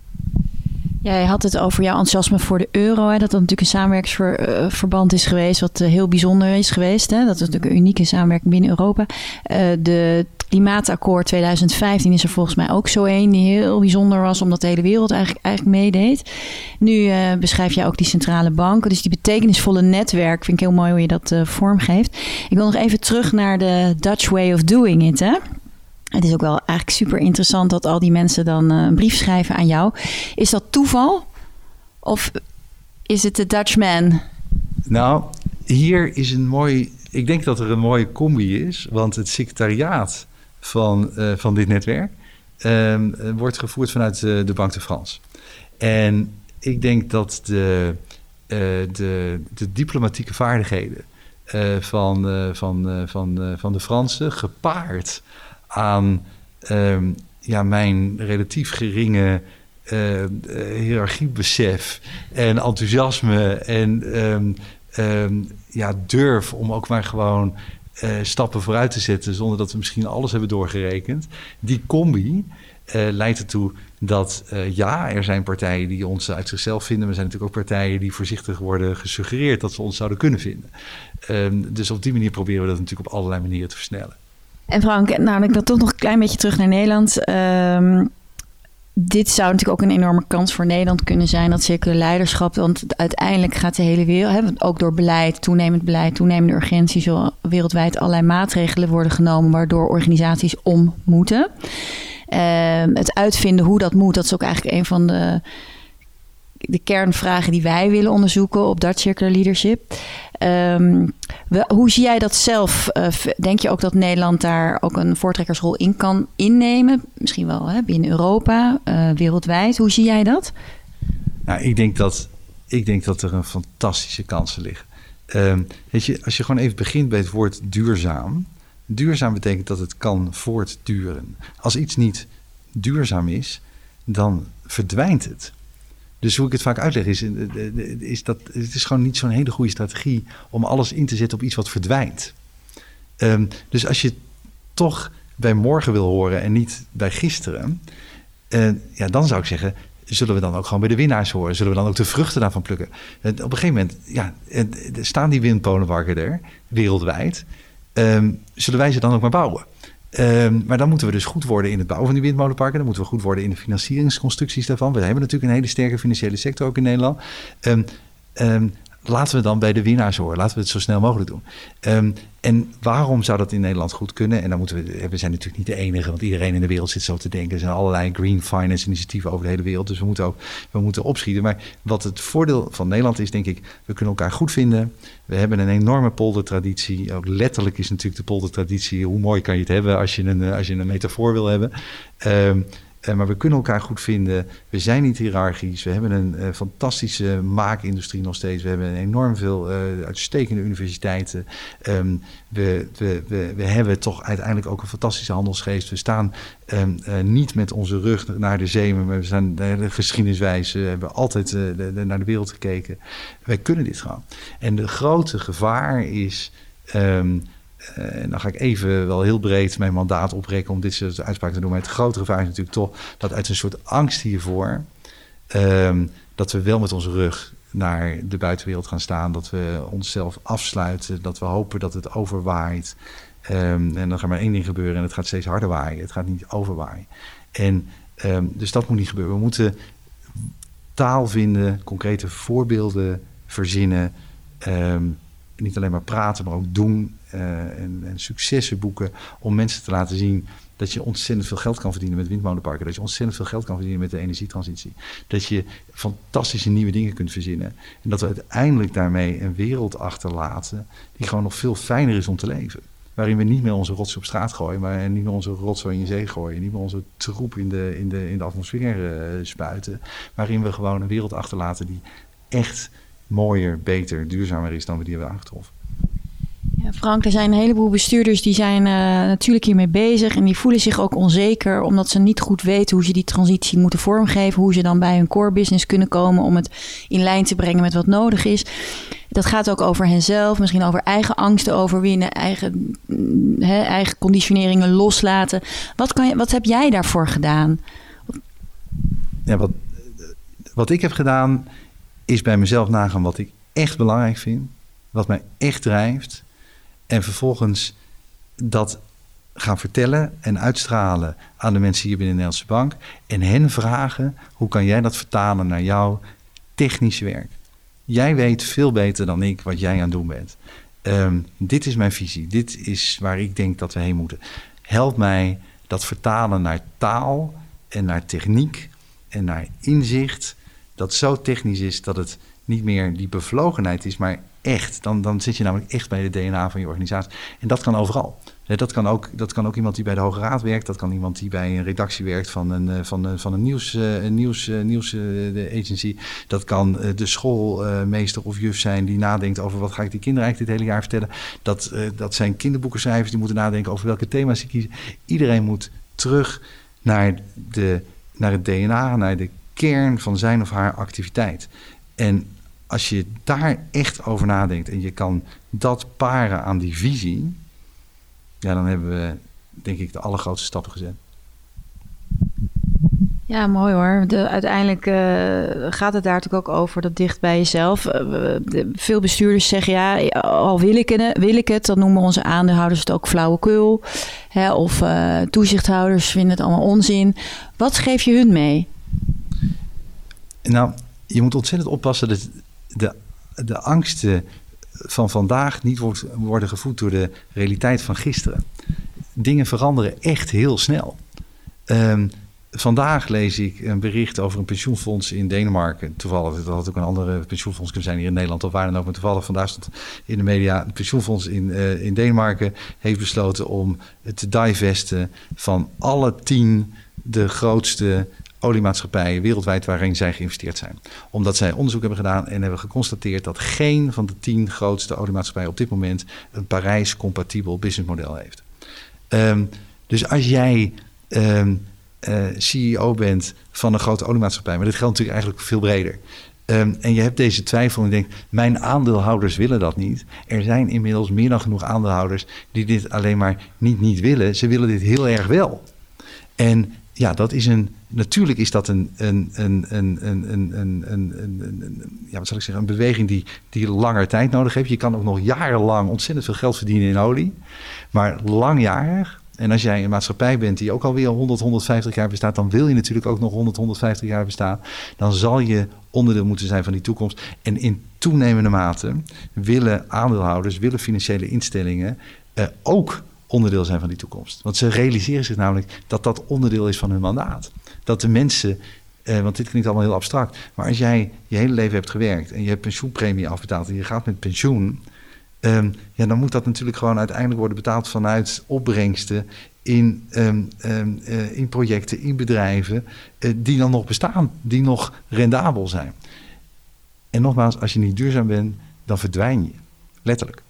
Jij had het over jouw enthousiasme voor de euro. Hè, dat dat natuurlijk een samenwerkingsverband is geweest, wat eh, heel bijzonder is geweest. Hè. Dat is natuurlijk een unieke samenwerking binnen Europa. Uh, de klimaatakkoord 2015 is er volgens mij ook zo een die heel bijzonder was, omdat de hele wereld eigenlijk, eigenlijk meedeed. Nu uh, beschrijf jij ook die centrale banken, dus die betekenisvolle netwerk. Vind ik heel mooi hoe je dat vormgeeft. Ik wil nog even terug naar de Dutch way of doing it. Hè? Het is ook wel eigenlijk super interessant dat al die mensen dan uh, een brief schrijven aan jou. Is dat toeval? Of is het de Dutchman? Nou, hier is een mooi. Ik denk dat er een mooie combi is. Want het secretariaat van, uh, van dit netwerk uh, wordt gevoerd vanuit uh, de Banque de France. En ik denk dat de, de, de diplomatieke vaardigheden van, van, van, van de Fransen, gepaard aan ehm, ja, mijn relatief geringe uh, hiërarchiebesef en enthousiasme en um, ja, durf om ook maar gewoon uh, stappen vooruit te zetten zonder dat we misschien alles hebben doorgerekend. Die combi leidt ertoe dat ja, er zijn partijen die ons uit zichzelf vinden, maar er zijn natuurlijk ook partijen die voorzichtig worden gesuggereerd dat ze ons zouden kunnen vinden. Dus op die manier proberen we dat natuurlijk op allerlei manieren te versnellen. En Frank, nou, ik toch nog een klein beetje terug naar Nederland. Um, dit zou natuurlijk ook een enorme kans voor Nederland kunnen zijn, dat circulair leiderschap. Want uiteindelijk gaat de hele wereld, hè, ook door beleid, toenemend beleid, toenemende urgentie, zo wereldwijd allerlei maatregelen worden genomen waardoor organisaties om moeten. Uh, het uitvinden hoe dat moet, dat is ook eigenlijk een van de, de kernvragen die wij willen onderzoeken op dat circular leadership. Um, hoe zie jij dat zelf? Uh, denk je ook dat Nederland daar ook een voortrekkersrol in kan innemen? Misschien wel hè, binnen Europa, uh, wereldwijd. Hoe zie jij dat? Nou, ik denk dat, ik denk dat er een fantastische kansen liggen. Um, weet je, als je gewoon even begint bij het woord duurzaam. Duurzaam betekent dat het kan voortduren. Als iets niet duurzaam is, dan verdwijnt het. Dus hoe ik het vaak uitleg is, eh, is dat het is gewoon niet zo'n hele goede strategie om alles in te zetten op iets wat verdwijnt. Um, dus als je toch bij morgen wil horen en niet bij gisteren, ja, dan zou ik zeggen, zullen we dan ook gewoon bij de winnaars horen? Zullen we dan ook de vruchten daarvan plukken? Op een gegeven moment ja, staan die windpolenparken er, wereldwijd. Um, zullen wij ze dan ook maar bouwen? Um, maar dan moeten we dus goed worden in het bouwen van die windmolenparken. Dan moeten we goed worden in de financieringsconstructies daarvan. We hebben natuurlijk een hele sterke financiële sector ook in Nederland. Um, laten we dan bij de winnaars horen. Laten we het zo snel mogelijk doen. Um, en waarom zou dat in Nederland goed kunnen? En dan moeten we, we zijn natuurlijk niet de enige, want iedereen in de wereld zit zo te denken. Er zijn allerlei green finance initiatieven over de hele wereld. Dus we moeten ook we moeten opschieten. Maar wat het voordeel van Nederland is, denk ik, we kunnen elkaar goed vinden. We hebben een enorme poldertraditie. Ook letterlijk is natuurlijk de poldertraditie. Hoe mooi kan je het hebben als je een, als je een metafoor wil hebben? Um, uh, maar we kunnen elkaar goed vinden. We zijn niet hiërarchisch. We hebben een uh, fantastische maakindustrie nog steeds. We hebben enorm veel uh, uitstekende universiteiten. Um, we, we, we, we, hebben toch uiteindelijk ook een fantastische handelsgeest. We staan um, niet met onze rug naar de zee, maar we zijn de geschiedeniswijze. We hebben altijd naar de wereld gekeken. Wij kunnen dit gewoon. En de grote gevaar is. Uh, en dan ga ik even wel heel breed mijn mandaat oprekken om dit soort uitspraken te doen. Maar het grote gevaar is natuurlijk toch dat uit een soort angst hiervoor, um, dat we wel met onze rug naar de buitenwereld gaan staan. Dat we onszelf afsluiten. Dat we hopen dat het overwaait. Um, en dan gaat maar één ding gebeuren en het gaat steeds harder waaien. Het gaat niet overwaaien. En um, dus dat moet niet gebeuren. We moeten taal vinden, concrete voorbeelden verzinnen. Niet alleen maar praten, maar ook doen uh, en, en, successen boeken om mensen te laten zien dat je ontzettend veel geld kan verdienen met windmolenparken. Dat je ontzettend veel geld kan verdienen met de energietransitie. Dat je fantastische nieuwe dingen kunt verzinnen. En dat we uiteindelijk daarmee een wereld achterlaten die gewoon nog veel fijner is om te leven. Waarin we niet meer onze rots op straat gooien, maar niet meer onze rotzooi in zee gooien. Niet meer onze troep in de, in de, in de atmosfeer uh, spuiten. Waarin we gewoon een wereld achterlaten die echt mooier, beter, duurzamer is dan we die hebben aangetroffen. Ja, Frank, er zijn een heleboel bestuurders die zijn uh, natuurlijk hiermee bezig en die voelen zich ook onzeker omdat ze niet goed weten hoe ze die transitie moeten vormgeven, hoe ze dan bij hun core business kunnen komen om het in lijn te brengen met wat nodig is. Dat gaat ook over henzelf, misschien over eigen angsten overwinnen, eigen, he, eigen conditioneringen loslaten. Wat, kan je, wat heb jij daarvoor gedaan? Ja, wat, wat ik heb gedaan is bij mezelf nagaan wat ik echt belangrijk vind, wat mij echt drijft. En vervolgens dat gaan vertellen en uitstralen aan de mensen hier binnen de Nederlandse Bank. En hen vragen, hoe kan jij dat vertalen naar jouw technische werk? Jij weet veel beter dan ik wat jij aan het doen bent. Um, dit is mijn visie. Dit is waar ik denk dat we heen moeten. Help mij dat vertalen naar taal en naar techniek en naar inzicht. Dat zo technisch is dat het niet meer die bevlogenheid is, maar echt. Dan, dan zit je namelijk echt bij de DNA van je organisatie. En dat kan overal. Dat kan, ook, dat kan ook iemand die bij de Hoge Raad werkt. Dat kan iemand die bij een redactie werkt van een, eh, van, een, van een nieuws, eh, nieuws, eh, nieuws agency. Dat kan de schoolmeester of juf zijn die nadenkt over wat ga ik die kinderen eigenlijk dit hele jaar vertellen. Dat, dat zijn kinderboekenschrijvers die moeten nadenken over welke thema's ze kiezen. Iedereen moet terug naar, de, naar het DNA, naar de kern van zijn of haar activiteit. En als je daar echt over nadenkt en je kan dat paren aan die visie, ja, dan hebben we denk ik de allergrootste stappen gezet. Ja, mooi hoor. De, uiteindelijk uh, gaat het daar natuurlijk ook over dat dicht bij jezelf. Uh, veel bestuurders zeggen ja, al wil ik, het, wil ik het, dan noemen onze aandeelhouders het ook flauwekul. Hè, of uh, toezichthouders vinden het allemaal onzin. Wat geef je hun mee? Nou, je moet ontzettend oppassen dat de, de angsten van vandaag niet wordt, worden gevoed door de realiteit van gisteren. Dingen veranderen echt heel snel. Um, vandaag lees ik een bericht over een pensioenfonds in Denemarken. Toevallig, dat had ook een andere pensioenfonds kunnen zijn hier in Nederland of waar dan ook. Maar toevallig vandaag stond in de media... een pensioenfonds in, uh, in Denemarken heeft besloten om te divesten... van alle tien de grootste oliemaatschappijen wereldwijd waarin zij geïnvesteerd zijn. Omdat zij onderzoek hebben gedaan en hebben geconstateerd dat geen van de tien grootste oliemaatschappijen op dit moment een Parijs-compatibel businessmodel heeft. Um, dus als jij um, uh, CEO bent van een grote oliemaatschappij, maar dit geldt natuurlijk eigenlijk veel breder. Um, en je hebt deze twijfel en je denkt, mijn aandeelhouders willen dat niet. Er zijn inmiddels meer dan genoeg aandeelhouders die dit alleen maar niet niet willen. Ze willen dit heel erg wel. En ja, dat is een. Natuurlijk is dat een. een, een, een, een, een, een, ja, wat zal ik zeggen? Een beweging die, die langer tijd nodig heeft. Je kan ook nog jarenlang ontzettend veel geld verdienen in olie. Maar langjarig. En als jij een maatschappij bent die ook alweer 100, 150 jaar bestaat, dan wil je natuurlijk ook nog 100, 150 jaar bestaan. Dan zal je onderdeel moeten zijn van die toekomst. En in toenemende mate willen aandeelhouders, willen financiële instellingen eh, ook onderdeel zijn van die toekomst. Want ze realiseren zich namelijk dat dat onderdeel is van hun mandaat. Dat de mensen, eh, want dit klinkt allemaal heel abstract, maar als jij je hele leven hebt gewerkt en je hebt pensioenpremie afbetaald en je gaat met pensioen, um, ja, dan moet dat natuurlijk gewoon uiteindelijk worden betaald vanuit opbrengsten in, um, um, uh, in projecten, in bedrijven uh, die dan nog bestaan, die nog rendabel zijn. En nogmaals, als je niet duurzaam bent, dan verdwijn je. Letterlijk.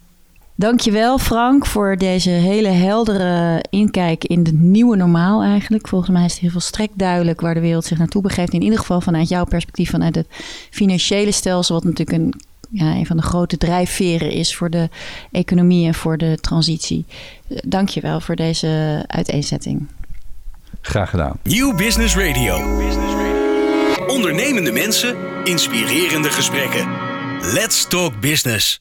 Dankjewel Frank voor deze hele heldere inkijk in het nieuwe normaal eigenlijk. Volgens mij is het heel veel strek duidelijk waar de wereld zich naartoe begeeft. In ieder geval vanuit jouw perspectief, vanuit het financiële stelsel, wat natuurlijk een, ja, een van de grote drijfveren is voor de economie en voor de transitie. Dankjewel voor deze uiteenzetting. Graag gedaan. Nieuw Business Radio. Ondernemende mensen, inspirerende gesprekken. Let's talk business.